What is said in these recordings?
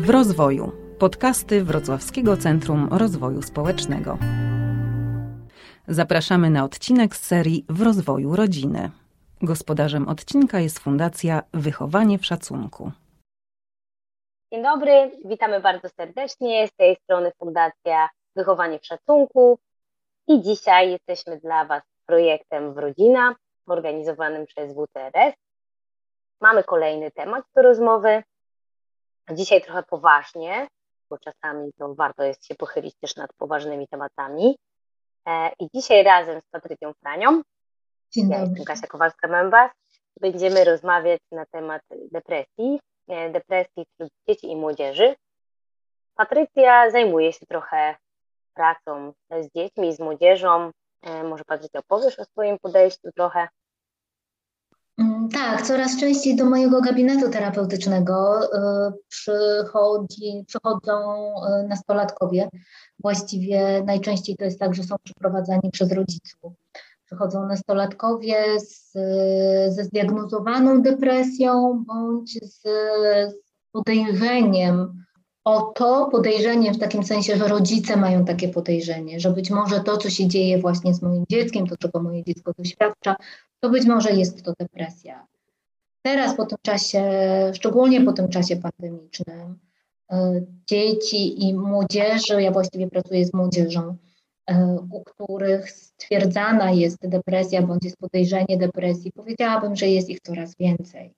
W rozwoju. Podcasty Wrocławskiego Centrum Rozwoju Społecznego. Zapraszamy na odcinek z serii W rozwoju rodziny. Gospodarzem odcinka jest Fundacja Wychowanie w Szacunku. Dzień dobry, witamy bardzo serdecznie. Z tej strony Fundacja Wychowanie w Szacunku i dzisiaj jesteśmy dla Was projektem Wrodzina organizowanym przez WCRS. Mamy kolejny temat do rozmowy. Dzisiaj trochę poważnie, bo czasami to warto jest się pochylić też nad poważnymi tematami. E, I dzisiaj razem z Patrycją Franią, Dzień ja dobry. jestem Kasia Kowalska-Membas, będziemy rozmawiać na temat depresji, e, depresji wśród dzieci i młodzieży. Patrycja zajmuje się trochę pracą z dziećmi, z młodzieżą. E, Może Patrycja opowiesz o swoim podejściu trochę? Tak, coraz częściej do mojego gabinetu terapeutycznego y, przychodzi, przychodzą y, nastolatkowie. Właściwie najczęściej to jest tak, że są przyprowadzani przez rodziców. Przychodzą nastolatkowie z, ze zdiagnozowaną depresją bądź z, z podejrzeniem o to, podejrzeniem w takim sensie, że rodzice mają takie podejrzenie, że być może to, co się dzieje właśnie z moim dzieckiem, to czego moje dziecko doświadcza, to być może jest to depresja. Teraz po tym czasie, szczególnie po tym czasie pandemicznym, y, dzieci i młodzieży, ja właściwie pracuję z młodzieżą, y, u których stwierdzana jest depresja bądź jest podejrzenie depresji, powiedziałabym, że jest ich coraz więcej.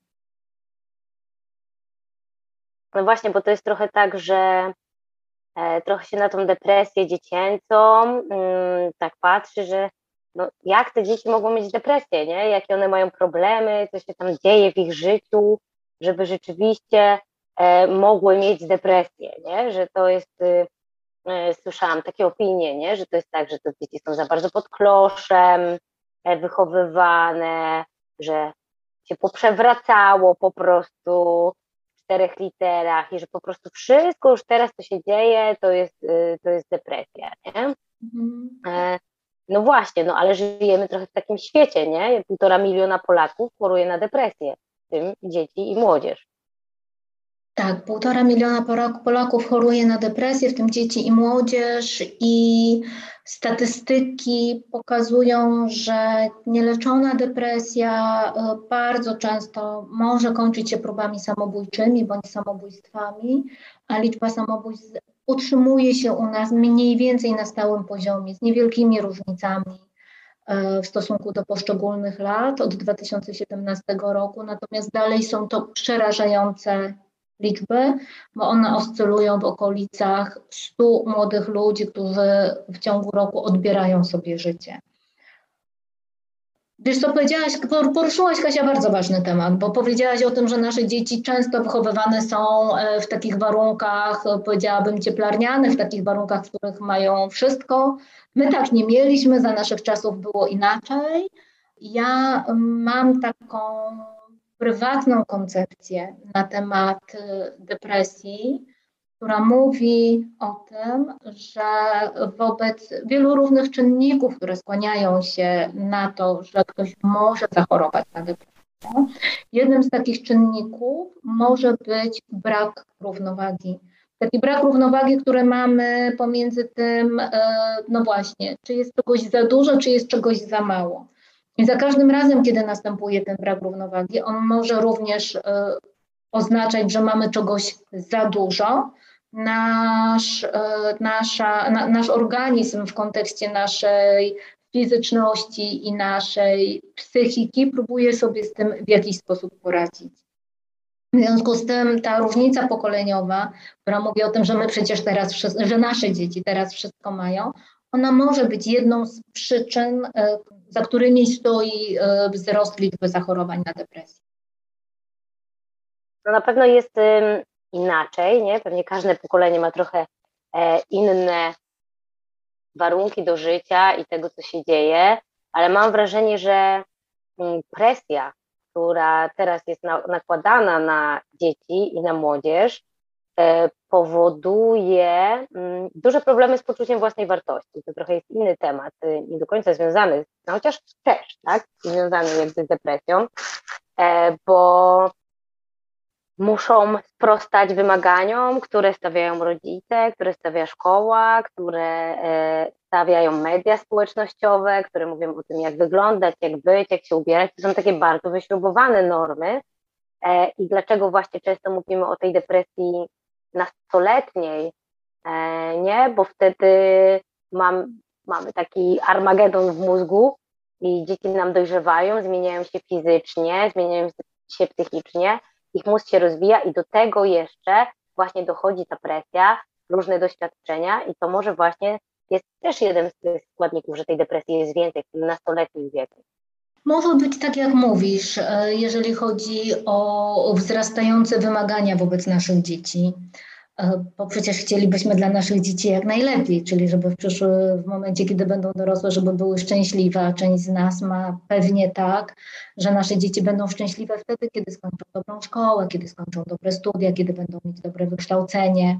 No właśnie, bo to jest trochę tak, że e, trochę się na tą depresję dziecięcą mm, tak patrzy, że no, jak te dzieci mogą mieć depresję, nie? Jakie one mają problemy, co się tam dzieje w ich życiu, żeby rzeczywiście e, mogły mieć depresję, nie? Że to jest, y, e, słyszałam takie opinie, nie? Że to jest tak, że te dzieci są za bardzo pod kloszem e, wychowywane, że się poprzewracało po prostu w czterech literach i że po prostu wszystko już teraz, co się dzieje, to jest, y, to jest depresja, nie? E, No właśnie, no ale żyjemy trochę w takim świecie, nie? Półtora miliona Polaków choruje na depresję, w tym dzieci i młodzież. Tak, półtora miliona Polak- Polaków choruje na depresję, w tym dzieci i młodzież, i statystyki pokazują, że nieleczona depresja y, bardzo często może kończyć się próbami samobójczymi bądź samobójstwami, a liczba samobójstw utrzymuje się u nas mniej więcej na stałym poziomie, z niewielkimi różnicami y, w stosunku do poszczególnych lat od 2017 roku, natomiast dalej są to przerażające liczby, bo one oscylują w okolicach 100 młodych ludzi, którzy w ciągu roku odbierają sobie życie. Wiesz co, powiedziałaś, por- poruszyłaś Kasia bardzo ważny temat, bo powiedziałaś o tym, że nasze dzieci często wychowywane są e, w takich warunkach, e, powiedziałabym cieplarnianych, w takich warunkach, w których mają wszystko. My tak nie mieliśmy, za naszych czasów było inaczej. Ja mam taką prywatną koncepcję na temat y, depresji, która mówi o tym, że wobec wielu różnych czynników, które skłaniają się na to, że ktoś może zachorować na depresję, jednym z takich czynników może być brak równowagi. Taki brak równowagi, który mamy pomiędzy tym, y, no właśnie, czy jest czegoś za dużo, czy jest czegoś za mało. I za każdym razem, kiedy następuje ten brak równowagi, on może również y, oznaczać, że mamy czegoś za dużo. Nasz, y, nasza, na, nasz organizm w kontekście naszej fizyczności i naszej psychiki próbuje sobie z tym w jakiś sposób poradzić. W związku z tym ta różnica pokoleniowa, która mówi o tym, że my przecież teraz, że nasze dzieci teraz wszystko mają, ona może być jedną z przyczyn, y, za którymi stoi y, wzrost liczby zachorowań na depresję. No na pewno jest inaczej, nie? Pewnie każde pokolenie ma trochę e, inne warunki do życia i tego, co się dzieje, ale mam wrażenie, że mm, presja, która teraz jest na, nakładana na dzieci i na młodzież, e, powoduje mm, duże problemy z poczuciem własnej wartości. To trochę jest inny temat, y, nie do końca związany, no chociaż też, tak, związany jakby z depresją, e, bo muszą sprostać wymaganiom, które stawiają rodzice, które stawia szkoła, które e, stawiają media społecznościowe, które mówią o tym, jak wyglądać, jak być, jak się ubierać. To są takie bardzo wyśrubowane normy. E, I dlaczego właśnie często mówimy o tej depresji nastoletniej? E, nie, bo wtedy mam, mamy taki armagedon w mózgu i dzieci nam dojrzewają, zmieniają się fizycznie, zmieniają się psychicznie ich mózg się rozwija i do tego jeszcze właśnie dochodzi ta presja, różne doświadczenia i to może właśnie jest też jeden z tych składników, że tej depresji jest więcej w tym nastoletnim wieku. Może być tak, jak mówisz, e, jeżeli chodzi o wzrastające wymagania wobec naszych dzieci. E, bo przecież chcielibyśmy dla naszych dzieci jak najlepiej, czyli żeby w przyszłym w momencie, kiedy będą dorosłe, żeby były szczęśliwe, część z nas ma pewnie tak, że nasze dzieci będą szczęśliwe wtedy, kiedy skończą dobrą szkołę, kiedy skończą dobre studia, kiedy będą mieć dobre wykształcenie.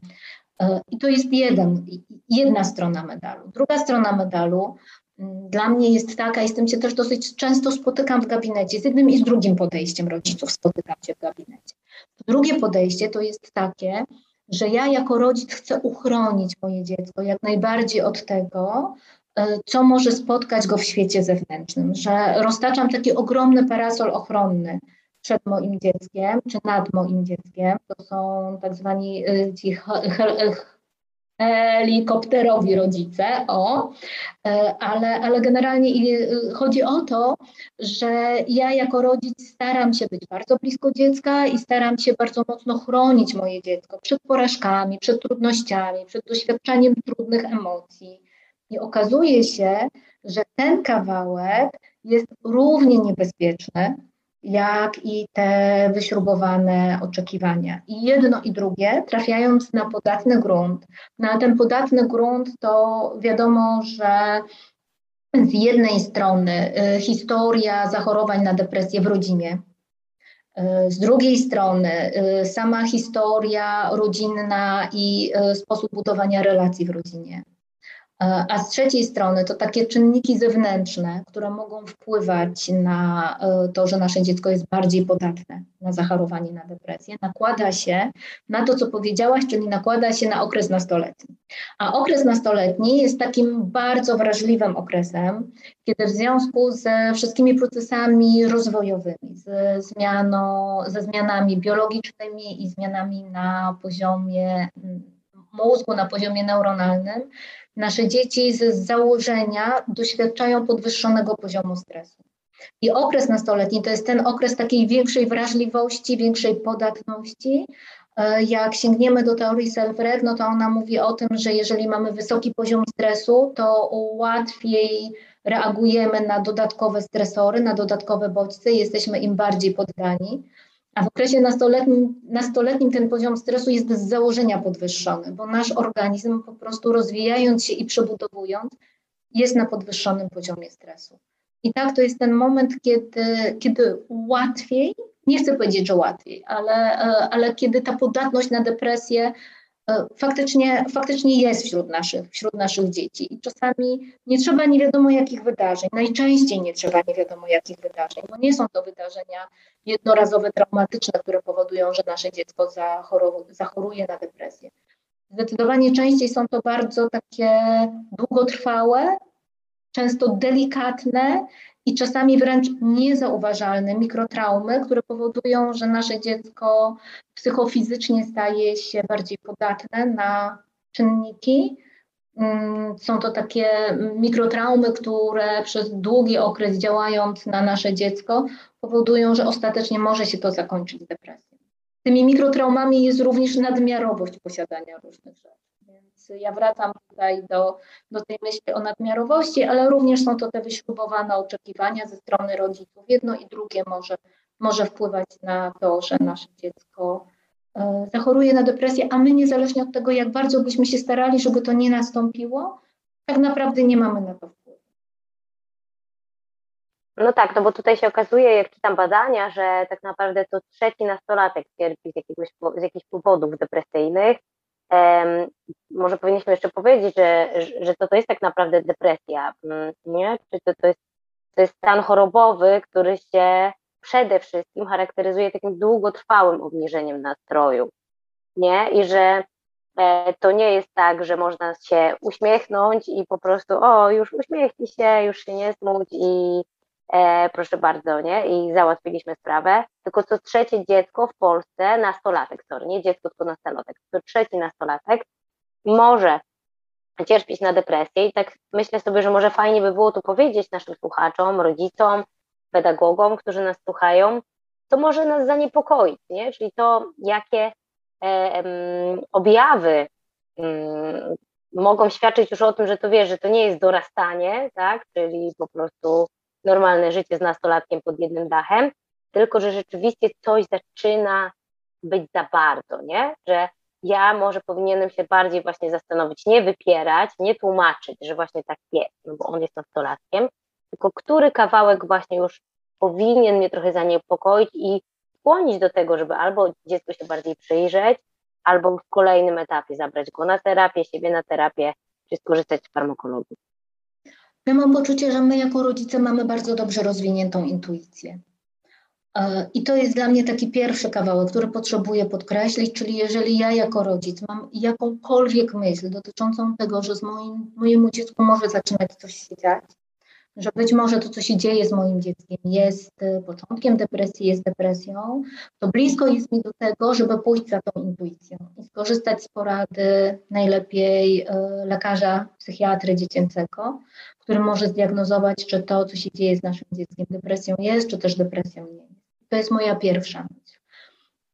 E, I to jest jeden, jedna strona medalu. Druga strona medalu mm, dla mnie jest taka, i z tym się też dosyć często spotykam w gabinecie, z jednym i z drugim podejściem rodziców spotykam się w gabinecie. Drugie podejście to jest takie, że ja jako rodzic chcę uchronić moje dziecko jak najbardziej od tego, e, co może spotkać go w świecie zewnętrznym, że roztaczam taki ogromny parasol ochronny przed moim dzieckiem, czy nad moim dzieckiem. To są tak zwani e, ci helikopterowi rodzice, o, e, ale, ale generalnie e, chodzi o to, że ja jako rodzic staram się być bardzo blisko dziecka i staram się bardzo mocno chronić moje dziecko przed porażkami, przed trudnościami, przed doświadczaniem trudnych emocji. I okazuje się, że ten kawałek jest równie niebezpieczny jak i te wyśrubowane oczekiwania. I jedno i drugie, trafiając na podatny grunt, na ten podatny grunt to wiadomo, że z jednej strony y, historia zachorowań na depresję w rodzinie, y, z drugiej strony y, sama historia rodzinna i sposób budowania relacji w rodzinie. E, a z trzeciej strony to takie czynniki zewnętrzne, które mogą wpływać na e, to, że nasze dziecko jest bardziej podatne na zachorowanie na depresję, nakłada się na to, co powiedziałaś, czyli nakłada się na okres nastoletni. A okres nastoletni jest takim bardzo wrażliwym okresem, kiedy w związku ze wszystkimi procesami rozwojowymi, ze, zmianą, ze zmianami biologicznymi i zmianami na poziomie mózgu, na poziomie neuronalnym, Nasze dzieci z założenia doświadczają podwyższonego poziomu stresu. I okres nastoletni to jest ten okres takiej większej wrażliwości, większej podatności. E, jak sięgniemy do teorii self-reg, no to ona mówi o tym, że jeżeli mamy wysoki poziom stresu, to łatwiej reagujemy na dodatkowe stresory, na dodatkowe bodźce, jesteśmy im bardziej poddani. A w okresie nastoletnim, nastoletnim ten poziom stresu jest z założenia podwyższony, bo nasz organizm po prostu rozwijając się i przebudowując jest na podwyższonym poziomie stresu. I tak to jest ten moment, kiedy, kiedy łatwiej, nie chcę powiedzieć, że łatwiej, ale, ale kiedy ta podatność na depresję E, faktycznie, faktycznie jest wśród naszych, wśród naszych dzieci. I czasami nie trzeba nie wiadomo jakich wydarzeń, najczęściej nie trzeba nie wiadomo jakich wydarzeń, bo nie są to wydarzenia jednorazowe, traumatyczne, które powodują, że nasze dziecko zachoruje na depresję. Zdecydowanie częściej są to bardzo takie długotrwałe, często delikatne i czasami wręcz niezauważalne mikrotraumy, które powodują, że nasze dziecko psychofizycznie staje się bardziej podatne na czynniki. Mm, są to takie mikrotraumy, które przez długi okres działając na nasze dziecko powodują, że ostatecznie może się to zakończyć depresją. Tymi mikrotraumami jest również nadmiarowość posiadania różnych rzeczy ja wracam tutaj do, do tej myśli o nadmiarowości, ale również są to te wyśrubowane oczekiwania ze strony rodziców. Jedno i drugie może, może wpływać na to, że nasze dziecko e, zachoruje na depresję, a my niezależnie od tego, jak bardzo byśmy się starali, żeby to nie nastąpiło, tak naprawdę nie mamy na to wpływu. No tak, no bo tutaj się okazuje, jak czytam badania, że tak naprawdę to trzeci nastolatek cierpi z, jakiegoś, z jakichś powodów depresyjnych, może powinniśmy jeszcze powiedzieć, że, że to, to jest tak naprawdę depresja, mm, nie? Czy to, to, jest, to jest stan chorobowy, który się przede wszystkim charakteryzuje takim długotrwałym obniżeniem nastroju, nie? I że e, to nie jest tak, że można się uśmiechnąć i po prostu, o, już uśmiechnij się, już się nie smuć i e, proszę bardzo, nie? I załatwiliśmy sprawę. Tylko co trzecie dziecko w Polsce, nastolatek, sorry, nie dziecko, tylko nastolatek, co trzeci nastolatek może cierpieć na depresję i tak myślę sobie, że może fajnie by było tu powiedzieć naszym słuchaczom, rodzicom, pedagogom, którzy nas słuchają, to może nas zaniepokoić, nie? Czyli to, jakie e, objawy mogą świadczyć już o tym, że to wiesz, że to nie jest dorastanie, tak? Czyli po prostu normalne życie z nastolatkiem pod jednym dachem, tylko że rzeczywiście coś zaczyna być za bardzo, nie? Że ja może powinienem się bardziej właśnie zastanowić, nie wypierać, nie tłumaczyć, że właśnie tak jest, no bo on jest nastolatkiem, tylko który kawałek właśnie już powinien mnie trochę zaniepokoić i skłonić do tego, żeby albo dziecko się bardziej przyjrzeć, albo w kolejnym etapie zabrać go na terapię, siebie na terapię, czy skorzystać z farmakologii. Ja mam poczucie, że my jako rodzice mamy bardzo dobrze rozwiniętą intuicję. E, I to jest dla mnie taki pierwszy kawałek, który potrzebuję podkreślić, czyli jeżeli ja jako rodzic mam jakąkolwiek myśl dotyczącą tego, że z moim, mojemu dziecku może zaczynać coś się dziać, że być może to, co się dzieje z moim dzieckiem, jest e, początkiem depresji, jest depresją, to blisko jest mi do tego, żeby pójść za tą intuicją i skorzystać z porady najlepiej e, lekarza, psychiatry dziecięcego, który może zdiagnozować, czy to, co się dzieje z naszym dzieckiem, depresją jest, czy też depresją nie jest. To jest moja pierwsza myśl.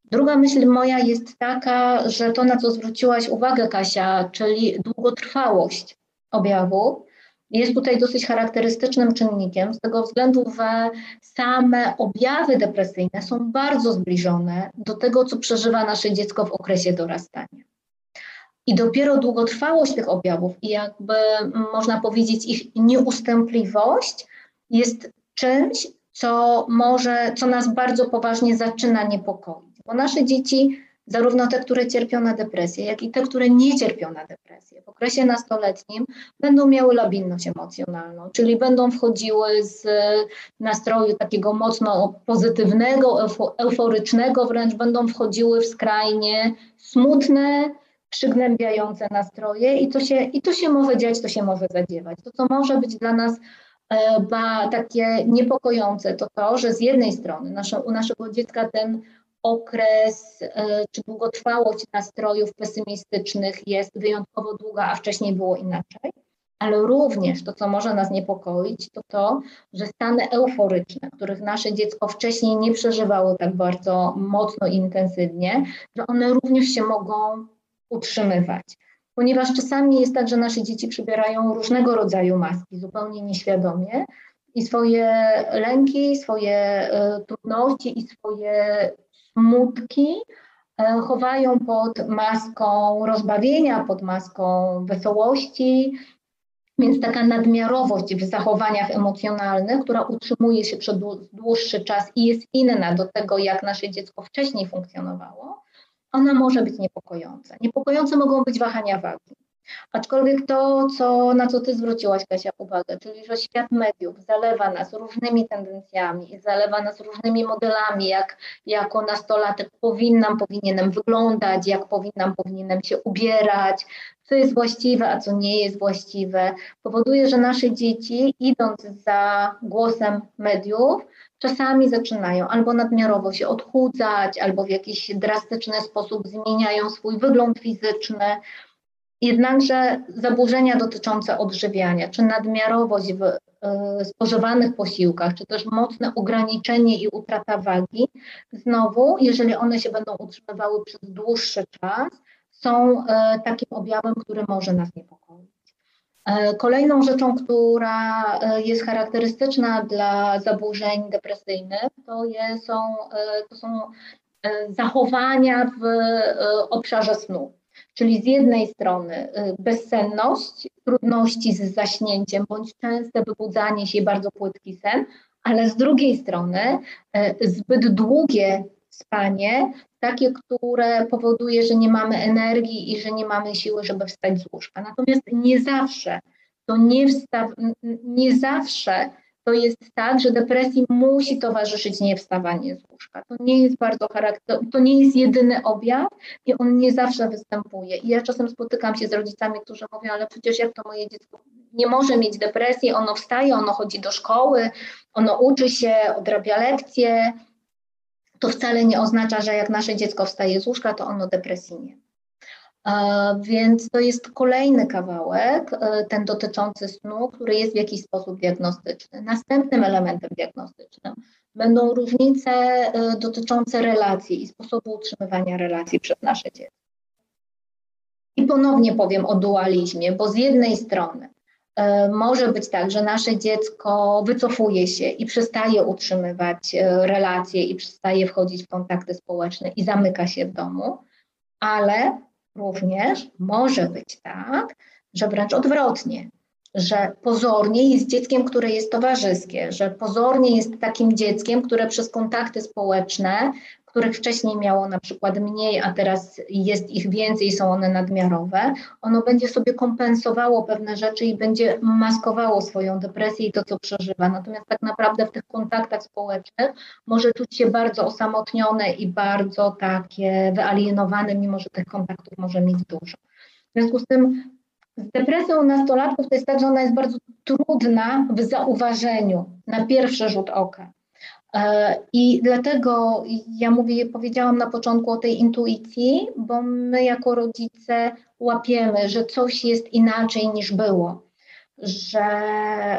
Druga myśl moja jest taka, że to, na co zwróciłaś uwagę, Kasia, czyli długotrwałość objawu, jest tutaj dosyć charakterystycznym czynnikiem, z tego względu, że same objawy depresyjne są bardzo zbliżone do tego, co przeżywa nasze dziecko w okresie dorastania. I dopiero długotrwałość tych objawów i jakby można powiedzieć ich nieustępliwość jest czymś, co może, co nas bardzo poważnie zaczyna niepokoić. Bo nasze dzieci zarówno te, które cierpią na depresję, jak i te, które nie cierpią na depresję. W okresie nastoletnim będą miały labilność emocjonalną, czyli będą wchodziły z nastroju takiego mocno pozytywnego, euforycznego, wręcz będą wchodziły w skrajnie smutne, przygnębiające nastroje i to, się, i to się może dziać, to się może zadziewać. To, co może być dla nas e, ba, takie niepokojące, to to, że z jednej strony nasze, u naszego dziecka ten okres e, czy długotrwałość nastrojów pesymistycznych jest wyjątkowo długa, a wcześniej było inaczej. Ale również to, co może nas niepokoić, to to, że stany euforyczne, których nasze dziecko wcześniej nie przeżywało tak bardzo mocno i intensywnie, że one również się mogą utrzymywać. Ponieważ czasami jest tak, że nasze dzieci przybierają różnego rodzaju maski zupełnie nieświadomie i swoje lęki, swoje y, trudności i swoje smutki e, chowają pod maską rozbawienia, pod maską wesołości, więc taka nadmiarowość w zachowaniach emocjonalnych, która utrzymuje się przez dłuższy czas i jest inna do tego, jak nasze dziecko wcześniej funkcjonowało, ona może być niepokojąca. Niepokojące mogą być wahania wagi. Aczkolwiek to, co, na co Ty zwróciłaś, Kasia, uwagę, czyli że świat mediów zalewa nas różnymi tendencjami, zalewa nas różnymi modelami, jak jako nastolatek powinnam, powinienem wyglądać, jak powinnam, powinienem się ubierać, co jest właściwe, a co nie jest właściwe, powoduje, że nasze dzieci, idąc za głosem mediów, czasami zaczynają albo nadmiarowo się odchudzać, albo w jakiś drastyczny sposób zmieniają swój wygląd fizyczny, Jednakże zaburzenia dotyczące odżywiania, czy nadmiarowość w y, spożywanych posiłkach, czy też mocne ograniczenie i utrata wagi, znowu, jeżeli one się będą utrzymywały przez dłuższy czas, są y, takim objawem, który może nas niepokoić. Y, kolejną rzeczą, która jest charakterystyczna dla zaburzeń depresyjnych, to, je, są, to są zachowania w obszarze snu. Czyli z jednej strony y, bezsenność, trudności z zaśnięciem bądź częste wybudzanie się bardzo płytki sen, ale z drugiej strony y, zbyt długie spanie, takie, które powoduje, że nie mamy energii i że nie mamy siły, żeby wstać z łóżka. Natomiast nie zawsze to nie, wsta- nie zawsze to jest tak, że depresji musi towarzyszyć niewstawanie z łóżka. To nie jest bardzo charakter, to nie jest jedyny objaw i on nie zawsze występuje. I ja czasem spotykam się z rodzicami, którzy mówią, ale przecież jak to moje dziecko nie może mieć depresji, ono wstaje, ono chodzi do szkoły, ono uczy się, odrabia lekcje. To wcale nie oznacza, że jak nasze dziecko wstaje z łóżka, to ono depresji nie więc to jest kolejny kawałek, e, ten dotyczący snu, który jest w jakiś sposób diagnostyczny. Następnym elementem diagnostycznym będą różnice e, dotyczące relacji i sposobu utrzymywania relacji przez nasze dziecko. I ponownie powiem o dualizmie, bo z jednej strony e, może być tak, że nasze dziecko wycofuje się i przestaje utrzymywać relacje i przestaje wchodzić w kontakty społeczne i zamyka się w domu, ale również może być tak, że wręcz odwrotnie, że pozornie jest dzieckiem, które jest towarzyskie, że pozornie jest takim dzieckiem, które przez kontakty społeczne, których wcześniej miało na przykład mniej, a teraz jest ich więcej, są one nadmiarowe, ono będzie sobie kompensowało pewne rzeczy i będzie maskowało swoją depresję i to, co przeżywa. Natomiast tak naprawdę w tych kontaktach społecznych może czuć się bardzo osamotnione i bardzo takie wyalienowane, mimo że tych kontaktów może mieć dużo. W związku z tym z depresją nastolatków to jest tak, że ona jest bardzo trudna w zauważeniu na pierwszy rzut oka. E, I dlatego ja mówię, powiedziałam na początku o tej intuicji, bo my jako rodzice łapiemy, że coś jest inaczej niż było, że,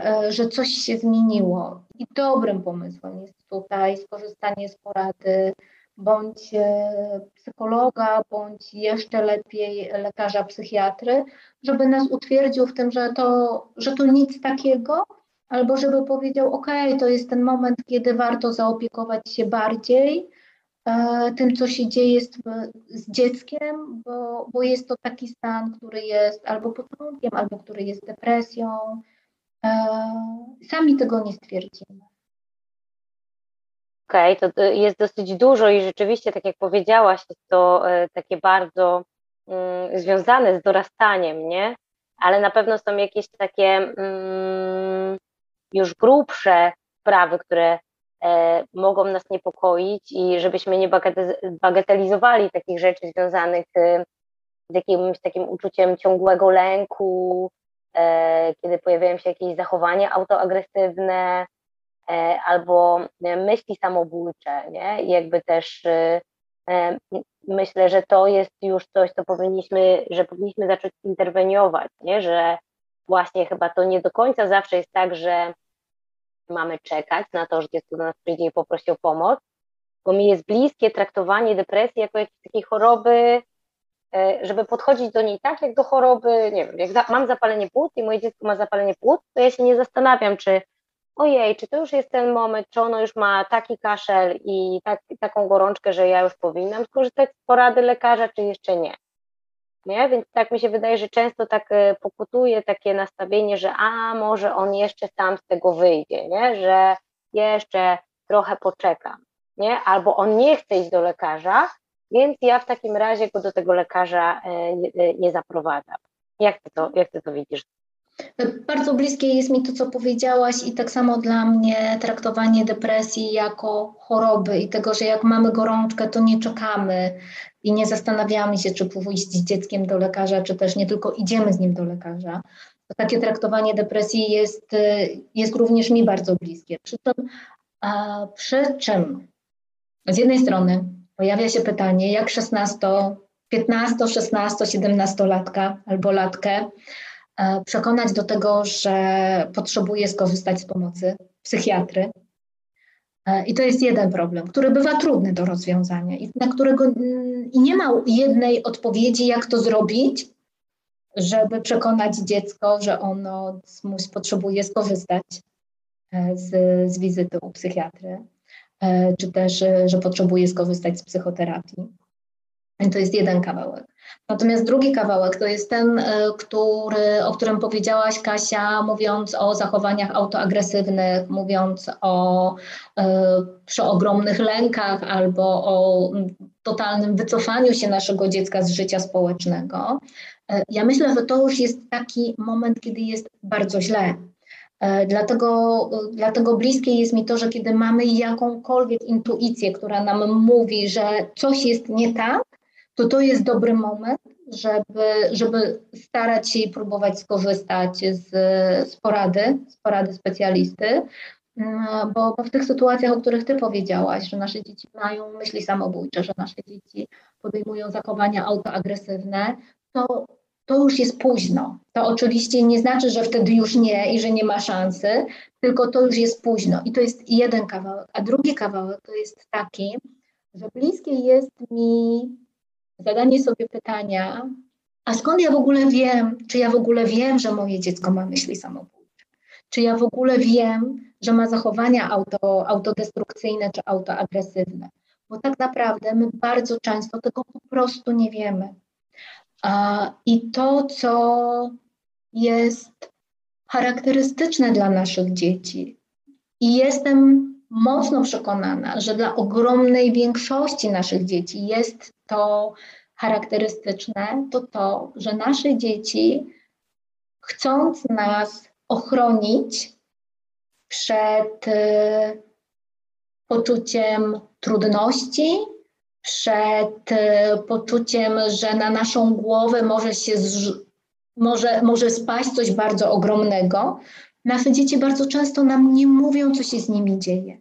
e, że coś się zmieniło. I dobrym pomysłem jest tutaj skorzystanie z porady bądź e, psychologa, bądź jeszcze lepiej lekarza psychiatry, żeby nas utwierdził w tym, że to, że to nic takiego, albo żeby powiedział: OK, to jest ten moment, kiedy warto zaopiekować się bardziej e, tym, co się dzieje z, z dzieckiem, bo, bo jest to taki stan, który jest albo potrątkiem, albo który jest depresją. E, sami tego nie stwierdzimy. Okej, okay, to jest dosyć dużo i rzeczywiście, tak jak powiedziałaś, jest to e, takie bardzo mm, związane z dorastaniem, nie? Ale na pewno są jakieś takie mm, już grubsze sprawy, które e, mogą nas niepokoić i żebyśmy nie bagatelizowali takich rzeczy związanych e, z jakimś takim uczuciem ciągłego lęku, e, kiedy pojawiają się jakieś zachowania autoagresywne albo myśli samobójcze, nie? I jakby też myślę, że to jest już coś, co powinniśmy, że powinniśmy zacząć interweniować, nie? Że właśnie chyba to nie do końca zawsze jest tak, że mamy czekać na to, że dziecko do nas przyjdzie i poprosi o pomoc, bo mi jest bliskie traktowanie depresji jako jakiejś takiej choroby, e, żeby podchodzić do niej tak, jak do choroby, nie wiem, jak za, mam zapalenie płuc i moje dziecko ma zapalenie płuc, to ja się nie zastanawiam, czy ojej, czy to już jest ten moment, czy ono już ma taki kaszel i tak, taką gorączkę, że ja już powinnam skorzystać z porady lekarza, czy jeszcze nie nie? Więc tak mi się wydaje, że często tak e, pokutuje takie nastawienie, że a może on jeszcze sam z tego wyjdzie, nie? Że jeszcze trochę poczekam, nie? Albo on nie chce iść do lekarza, więc ja w takim razie go do tego lekarza e, nie, e, nie zaprowadzam. Jak ty to, jak ty to widzisz? Bardzo bliskie jest mi to, co powiedziałaś, i tak samo dla mnie traktowanie depresji jako choroby i tego, że jak mamy gorączkę, to nie czekamy i nie zastanawiamy się, czy pójść z dzieckiem do lekarza, czy też nie tylko idziemy z nim do lekarza. Takie traktowanie depresji jest, jest również mi bardzo bliskie. Przy czym, a, przy czym z jednej strony pojawia się pytanie, jak 16, 15, 16, 17 latka albo latkę przekonać do tego, że potrzebuje skorzystać z pomocy psychiatry. E, I to jest jeden problem, który bywa trudny do rozwiązania i na którego i nie ma jednej odpowiedzi, jak to zrobić, żeby przekonać dziecko, że ono potrzebuje skorzystać e, z, z wizyty u psychiatry, czy też, że potrzebuje skorzystać z psychoterapii. I to jest jeden kawałek. Natomiast drugi kawałek to jest ten, e, który, o którym powiedziałaś Kasia, mówiąc o zachowaniach autoagresywnych, mówiąc o e, przeogromnych lękach albo o totalnym wycofaniu się naszego dziecka z życia społecznego. E, ja myślę, że to już jest taki moment, kiedy jest bardzo źle. Dlatego, dlatego bliskie jest mi to, że kiedy mamy jakąkolwiek intuicję, która nam mówi, że coś jest nie tak, to to jest dobry moment, żeby, żeby starać się i próbować skorzystać z, z porady, z porady specjalisty, mm, bo, bo w tych sytuacjach, o których Ty powiedziałaś, że nasze dzieci mają myśli samobójcze, że nasze dzieci podejmują zachowania autoagresywne, to, to już jest późno. To oczywiście nie znaczy, że wtedy już nie i że nie ma szansy, tylko to już jest późno. I to jest jeden kawałek. A drugi kawałek to jest taki, że bliskie jest mi zadanie sobie pytania, a skąd ja w ogóle wiem, czy ja w ogóle wiem, że moje dziecko ma myśli samobójcze? Czy ja w ogóle wiem, że ma zachowania auto, autodestrukcyjne czy autoagresywne? Bo tak naprawdę my bardzo często tego po prostu nie wiemy. I to, co jest charakterystyczne dla naszych dzieci, i jestem mocno przekonana, że dla ogromnej większości naszych dzieci jest to charakterystyczne, to to, że nasze dzieci, chcąc nas ochronić przed y, poczuciem trudności, przed y, poczuciem, że na naszą głowę może się może, może spaść coś bardzo ogromnego, nasze dzieci bardzo często nam nie mówią, co się z nimi dzieje.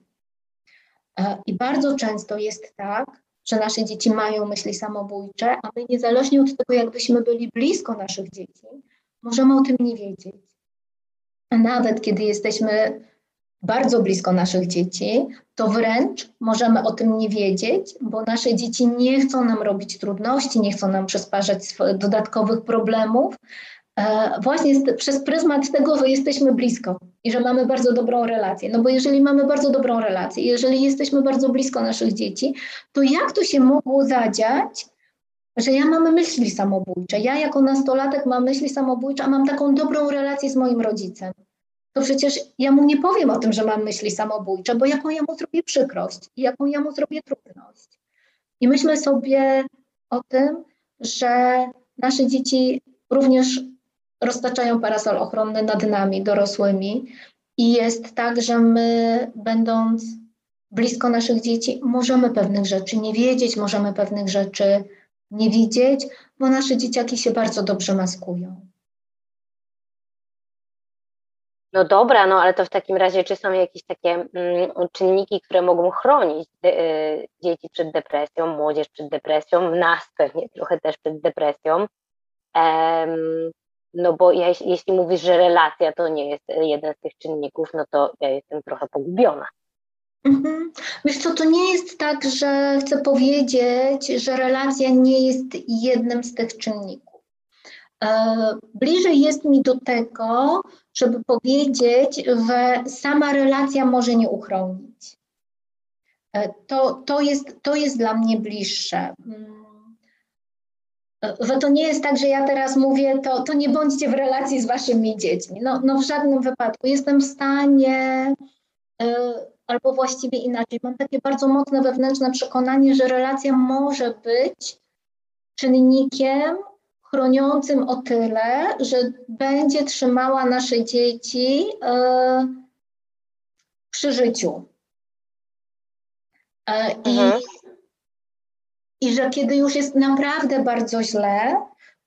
E, I bardzo często jest tak, że nasze dzieci mają myśli samobójcze, a my niezależnie od tego, jakbyśmy byli blisko naszych dzieci, możemy o tym nie wiedzieć. A nawet kiedy jesteśmy bardzo blisko naszych dzieci, to wręcz możemy o tym nie wiedzieć, bo nasze dzieci nie chcą nam robić trudności, nie chcą nam przysparzać dodatkowych problemów, E, właśnie przez pryzmat tego, że jesteśmy blisko i że mamy bardzo dobrą relację. No bo jeżeli mamy bardzo dobrą relację, jeżeli jesteśmy bardzo blisko naszych dzieci, to jak to się mogło zadziać, że ja mam myśli samobójcze? Ja jako nastolatek mam myśli samobójcze, a mam taką dobrą relację z moim rodzicem. To przecież ja mu nie powiem o tym, że mam myśli samobójcze, bo jaką ja mu zrobię przykrość i jaką ja mu zrobię trudność. I myślę sobie o tym, że nasze dzieci również roztaczają parasol ochronny nad nami, dorosłymi. I jest tak, że my, będąc blisko naszych dzieci, możemy pewnych rzeczy nie wiedzieć, możemy pewnych rzeczy nie widzieć, bo nasze dzieciaki się bardzo dobrze maskują. No dobra, no ale to w takim razie, czy są jakieś takie mm, czynniki, które mogą chronić de, y, dzieci przed depresją, młodzież przed depresją, nas pewnie trochę też przed depresją? Um, no bo ja, jeśli mówisz, że relacja to nie jest jeden z tych czynników, no to ja jestem trochę pogubiona. Mhm. Wiesz co, to nie jest tak, że chcę powiedzieć, że relacja nie jest jednym z tych czynników. E, bliżej jest mi do tego, żeby powiedzieć, że sama relacja może nie uchronić. E, to, to, jest, to jest dla mnie bliższe. Że to nie jest tak, że ja teraz mówię, to, to nie bądźcie w relacji z waszymi dziećmi. No, no w żadnym wypadku. Jestem w stanie, y, albo właściwie inaczej, mam takie bardzo mocne wewnętrzne przekonanie, że relacja może być czynnikiem chroniącym o tyle, że będzie trzymała nasze dzieci y, przy życiu. Y, mhm. I i że kiedy już jest naprawdę bardzo źle,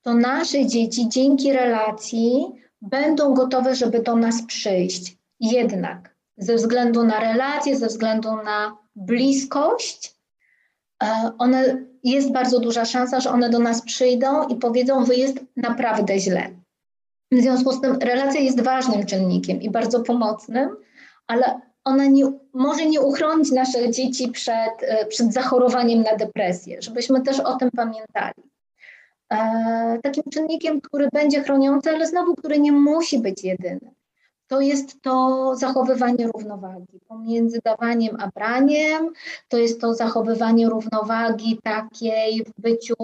to nasze dzieci dzięki relacji będą gotowe, żeby do nas przyjść. Jednak ze względu na relacje, ze względu na bliskość, e, one, jest bardzo duża szansa, że one do nas przyjdą i powiedzą, że jest naprawdę źle. W związku z tym relacja jest ważnym czynnikiem i bardzo pomocnym, ale ona nie, może nie uchronić naszych dzieci przed, e, przed zachorowaniem na depresję, żebyśmy też o tym pamiętali. E, takim czynnikiem, który będzie chroniący, ale znowu, który nie musi być jedyny, to jest to zachowywanie równowagi pomiędzy dawaniem a braniem, to jest to zachowywanie równowagi takiej w byciu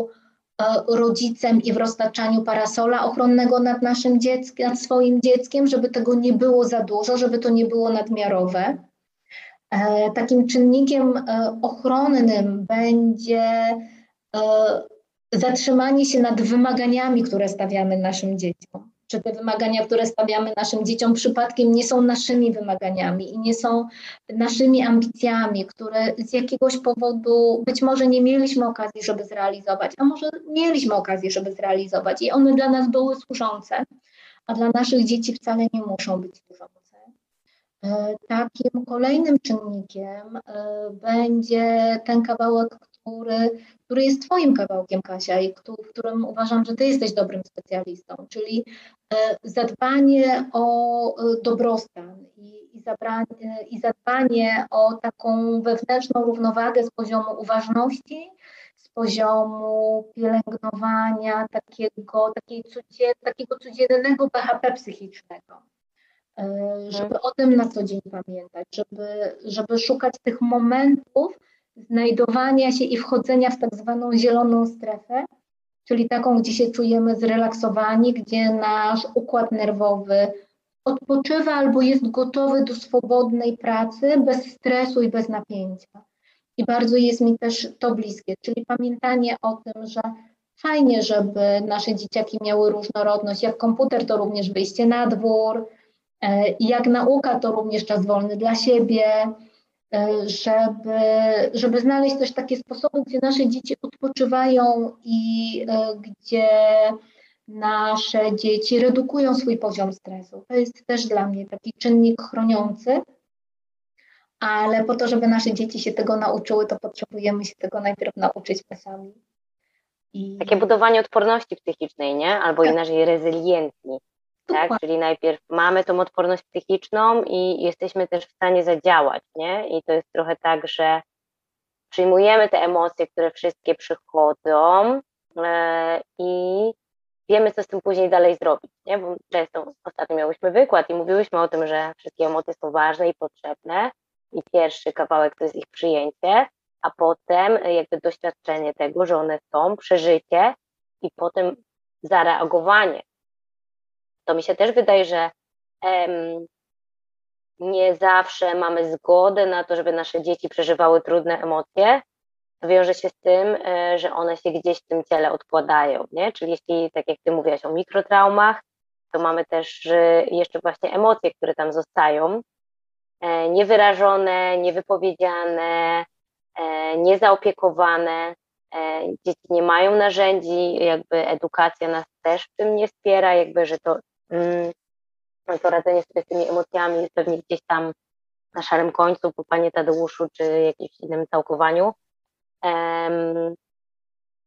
rodzicem i w roztaczaniu parasola ochronnego nad naszym dzieckiem, nad swoim dzieckiem, żeby tego nie było za dużo, żeby to nie było nadmiarowe. E, takim czynnikiem e, ochronnym będzie zatrzymanie się nad wymaganiami, które stawiamy naszym dzieciom. Czy te wymagania, które stawiamy naszym dzieciom, przypadkiem nie są naszymi wymaganiami i nie są naszymi ambicjami, które z jakiegoś powodu być może nie mieliśmy okazji, żeby zrealizować, a może mieliśmy okazję, żeby zrealizować i one dla nas były służące, a dla naszych dzieci wcale nie muszą być służące. E, takim kolejnym czynnikiem e, będzie ten kawałek, który, który jest Twoim kawałkiem, Kasia, i w którym uważam, że Ty jesteś dobrym specjalistą, czyli e, zadbanie o dobrostan i, i, zabranie, i zadbanie o taką wewnętrzną równowagę z poziomu uważności, z poziomu pielęgnowania takiego, takiej cudzie, takiego codziennego BHP psychicznego. E, żeby o tym na co dzień pamiętać, żeby, żeby szukać tych momentów znajdowania się i wchodzenia w tak zwaną zieloną strefę, czyli taką, gdzie się czujemy zrelaksowani, gdzie nasz układ nerwowy odpoczywa albo jest gotowy do swobodnej pracy bez stresu i bez napięcia. I bardzo jest mi też to bliskie, czyli pamiętanie o tym, że fajnie, żeby nasze dzieciaki miały różnorodność. Jak komputer, to również wyjście na dwór, E, jak nauka, to również czas wolny dla siebie, żeby, żeby znaleźć też takie sposoby, gdzie nasze dzieci odpoczywają i e, gdzie nasze dzieci redukują swój poziom stresu. To jest też dla mnie taki czynnik chroniący, ale po to, żeby nasze dzieci się tego nauczyły, to potrzebujemy się tego najpierw nauczyć my sami. I... Takie budowanie odporności psychicznej, nie? Albo tak. inaczej rezyliencji tak? Czyli najpierw mamy tą odporność psychiczną i jesteśmy też w stanie zadziałać, nie? I to jest trochę tak, że przyjmujemy te emocje, które wszystkie przychodzą e, i wiemy, co z tym później dalej zrobić, nie? Bo często ostatnio miałyśmy wykład i mówiłyśmy o tym, że wszystkie emocje są ważne i potrzebne i pierwszy kawałek to jest ich przyjęcie, a potem jakby doświadczenie tego, że one są, przeżycie i potem zareagowanie, to mi się też wydaje, że em, nie zawsze mamy zgodę na to, żeby nasze dzieci przeżywały trudne emocje. To wiąże się z tym, e, że one się gdzieś w tym ciele odkładają, nie? Czyli jeśli, tak jak ty mówiłaś o mikrotraumach, to mamy też jeszcze właśnie emocje, które tam zostają, e, niewyrażone, niewypowiedziane, e, niezaopiekowane. Dzieci nie mają narzędzi, jakby edukacja nas też w tym nie wspiera, jakby, że to to radzenie sobie z tymi emocjami jest pewnie gdzieś tam na szarym końcu, po Panie Tadeuszu, czy jakimś innym całkowaniu.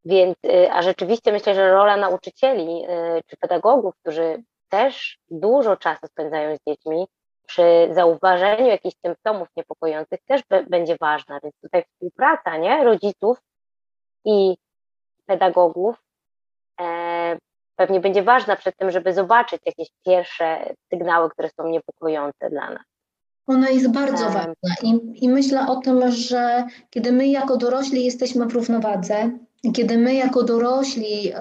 Więc, y, a rzeczywiście myślę, że rola nauczycieli y, czy pedagogów, którzy też dużo czasu spędzają z dziećmi, przy zauważeniu jakichś symptomów niepokojących też będzie ważna. Więc tutaj współpraca nie? rodziców i pedagogów e, pewnie będzie ważna przed tym, żeby zobaczyć jakieś pierwsze sygnały, które są niepokojące dla nas. Ona jest bardzo um, ważna I, i myślę o tym, że kiedy my jako dorośli jesteśmy w równowadze, kiedy my jako dorośli y,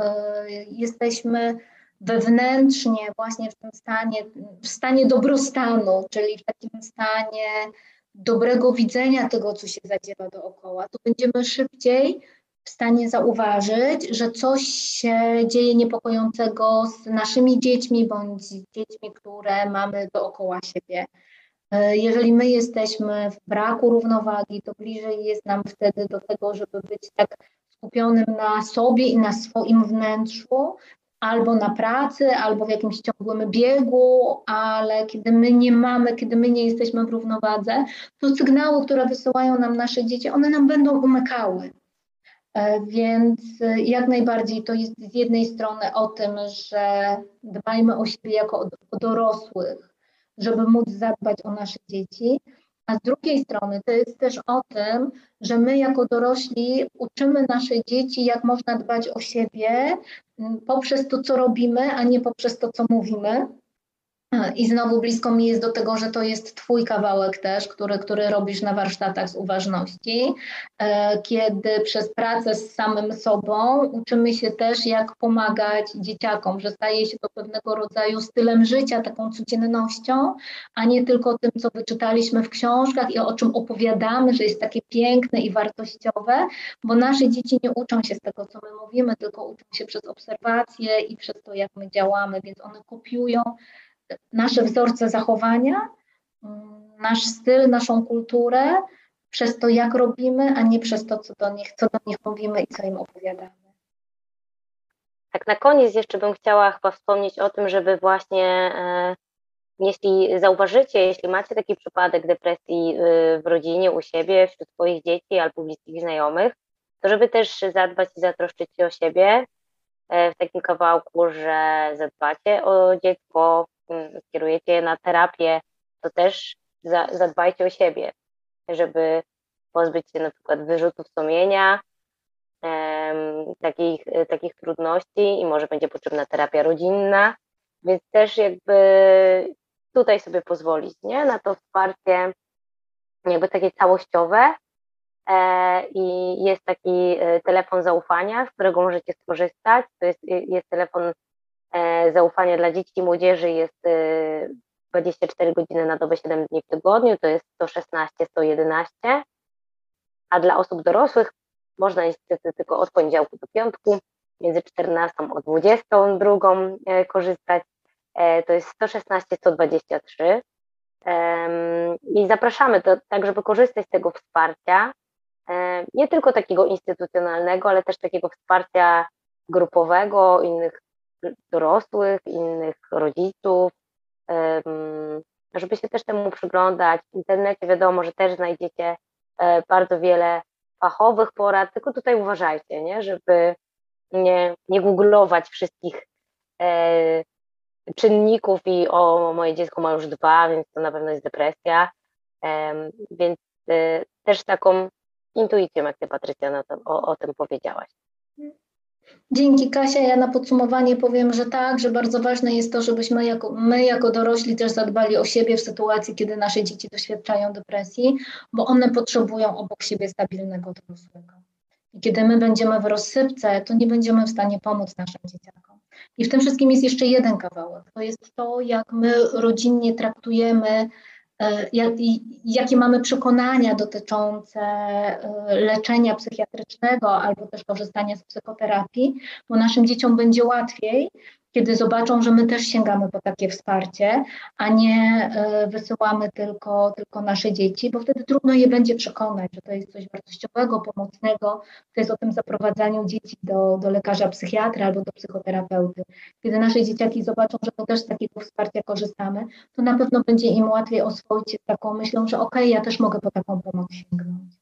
jesteśmy wewnętrznie właśnie w tym stanie, w stanie dobrostanu, czyli w takim stanie dobrego widzenia tego, co się zadziewa dookoła, to będziemy szybciej w stanie zauważyć, że coś się dzieje niepokojącego z naszymi dziećmi bądź z dziećmi, które mamy dookoła siebie. E, jeżeli my jesteśmy w braku równowagi, to bliżej jest nam wtedy do tego, żeby być tak skupionym na sobie i na swoim wnętrzu, albo na pracy, albo w jakimś ciągłym biegu, ale kiedy my nie mamy, kiedy my nie jesteśmy w równowadze, to sygnały, które wysyłają nam nasze dzieci, one nam będą umykały. E, więc e, jak najbardziej to jest z jednej strony o tym, że dbajmy o siebie jako o dorosłych, żeby móc zadbać o nasze dzieci, a z drugiej strony to jest też o tym, że my jako dorośli uczymy nasze dzieci, jak można dbać o siebie poprzez to, co robimy, a nie poprzez to, co mówimy. I znowu blisko mi jest do tego, że to jest Twój kawałek też, który, który robisz na warsztatach z uważności, e, kiedy przez pracę z samym sobą uczymy się też, jak pomagać dzieciakom, że staje się to pewnego rodzaju stylem życia, taką codziennością, a nie tylko tym, co wyczytaliśmy w książkach i o czym opowiadamy, że jest takie piękne i wartościowe, bo nasze dzieci nie uczą się z tego, co my mówimy, tylko uczą się przez obserwacje i przez to, jak my działamy, więc one kopiują nasze wzorce zachowania, mm, nasz styl, naszą kulturę, przez to, jak robimy, a nie przez to, co do nich, co do nich mówimy i co im opowiadamy. Tak na koniec jeszcze bym chciała chyba wspomnieć o tym, żeby właśnie e, jeśli zauważycie, jeśli macie taki przypadek depresji y, w rodzinie, u siebie, wśród swoich dzieci albo bliskich znajomych, to żeby też zadbać i zatroszczyć się o siebie e, w takim kawałku, że zadbacie o dziecko, skierujecie je na terapię, to też za, zadbajcie o siebie, żeby pozbyć się na przykład wyrzutów sumienia, um, takich, takich trudności i może będzie potrzebna terapia rodzinna, więc też jakby tutaj sobie pozwolić, nie, na to wsparcie jakby takie całościowe e, i jest taki e, telefon zaufania, z którego możecie skorzystać, to jest, jest telefon zaufania dla dzieci i młodzieży jest 24 e, godziny na dobę, 7 dni w tygodniu, to jest 116, 111, a dla osób dorosłych można niestety tylko od poniedziałku do piątku, między 14 a 22 e, korzystać, to jest 116, 123. I zapraszamy tak, żeby korzystać z tego wsparcia, nie tylko takiego instytucjonalnego, ale też takiego wsparcia grupowego, innych dorosłych, innych rodziców, żeby się też temu przyglądać. W internecie wiadomo, że też znajdziecie e, bardzo wiele fachowych porad, tylko tutaj uważajcie, nie? żeby nie, nie googlować wszystkich e, czynników i o, moje dziecko ma już dwa, więc to na pewno jest depresja. Więc e, też taką intuicją, jak ty Patrycja to, o, o tym powiedziałaś. Dzięki Kasia, ja na podsumowanie powiem, że tak, że bardzo ważne jest to, żebyśmy jako, my jako dorośli też zadbali o siebie w sytuacji, kiedy nasze dzieci doświadczają depresji, bo one potrzebują obok siebie stabilnego dorosłego. I kiedy my będziemy w rozsypce, to nie będziemy w stanie pomóc naszym dzieciakom. I w tym wszystkim jest jeszcze jeden kawałek. To jest to, jak my rodzinnie traktujemy jakie mamy przekonania dotyczące e, leczenia psychiatrycznego albo też korzystania z psychoterapii, bo naszym dzieciom będzie łatwiej, kiedy zobaczą, że my też sięgamy po takie wsparcie, a nie e, wysyłamy tylko, tylko nasze dzieci, bo wtedy trudno je będzie przekonać, że to jest coś wartościowego, pomocnego, to jest o tym zaprowadzaniu dzieci do, do lekarza psychiatra albo do psychoterapeuty. Kiedy nasze dzieciaki zobaczą, że my też z takiego wsparcia korzystamy, to na pewno będzie im łatwiej oswoić się z taką myślą, że okej, okay, ja też mogę po taką pomoc sięgnąć.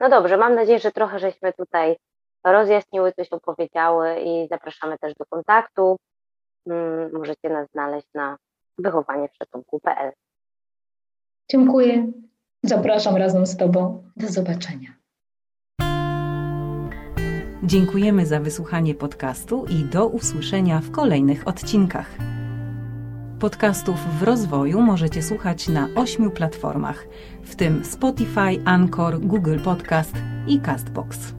No dobrze, mam nadzieję, że trochę żeśmy tutaj rozjaśniły, coś opowiedziały i zapraszamy też do kontaktu. Mm, możecie nas znaleźć na wychowaniewszatunku.pl. Dziękuję. Zapraszam razem z Tobą. Do zobaczenia. Dziękujemy za wysłuchanie podcastu i do usłyszenia w kolejnych odcinkach. Podcastów w rozwoju możecie słuchać na ośmiu platformach, w tym Spotify, Anchor, Google Podcast i Castbox.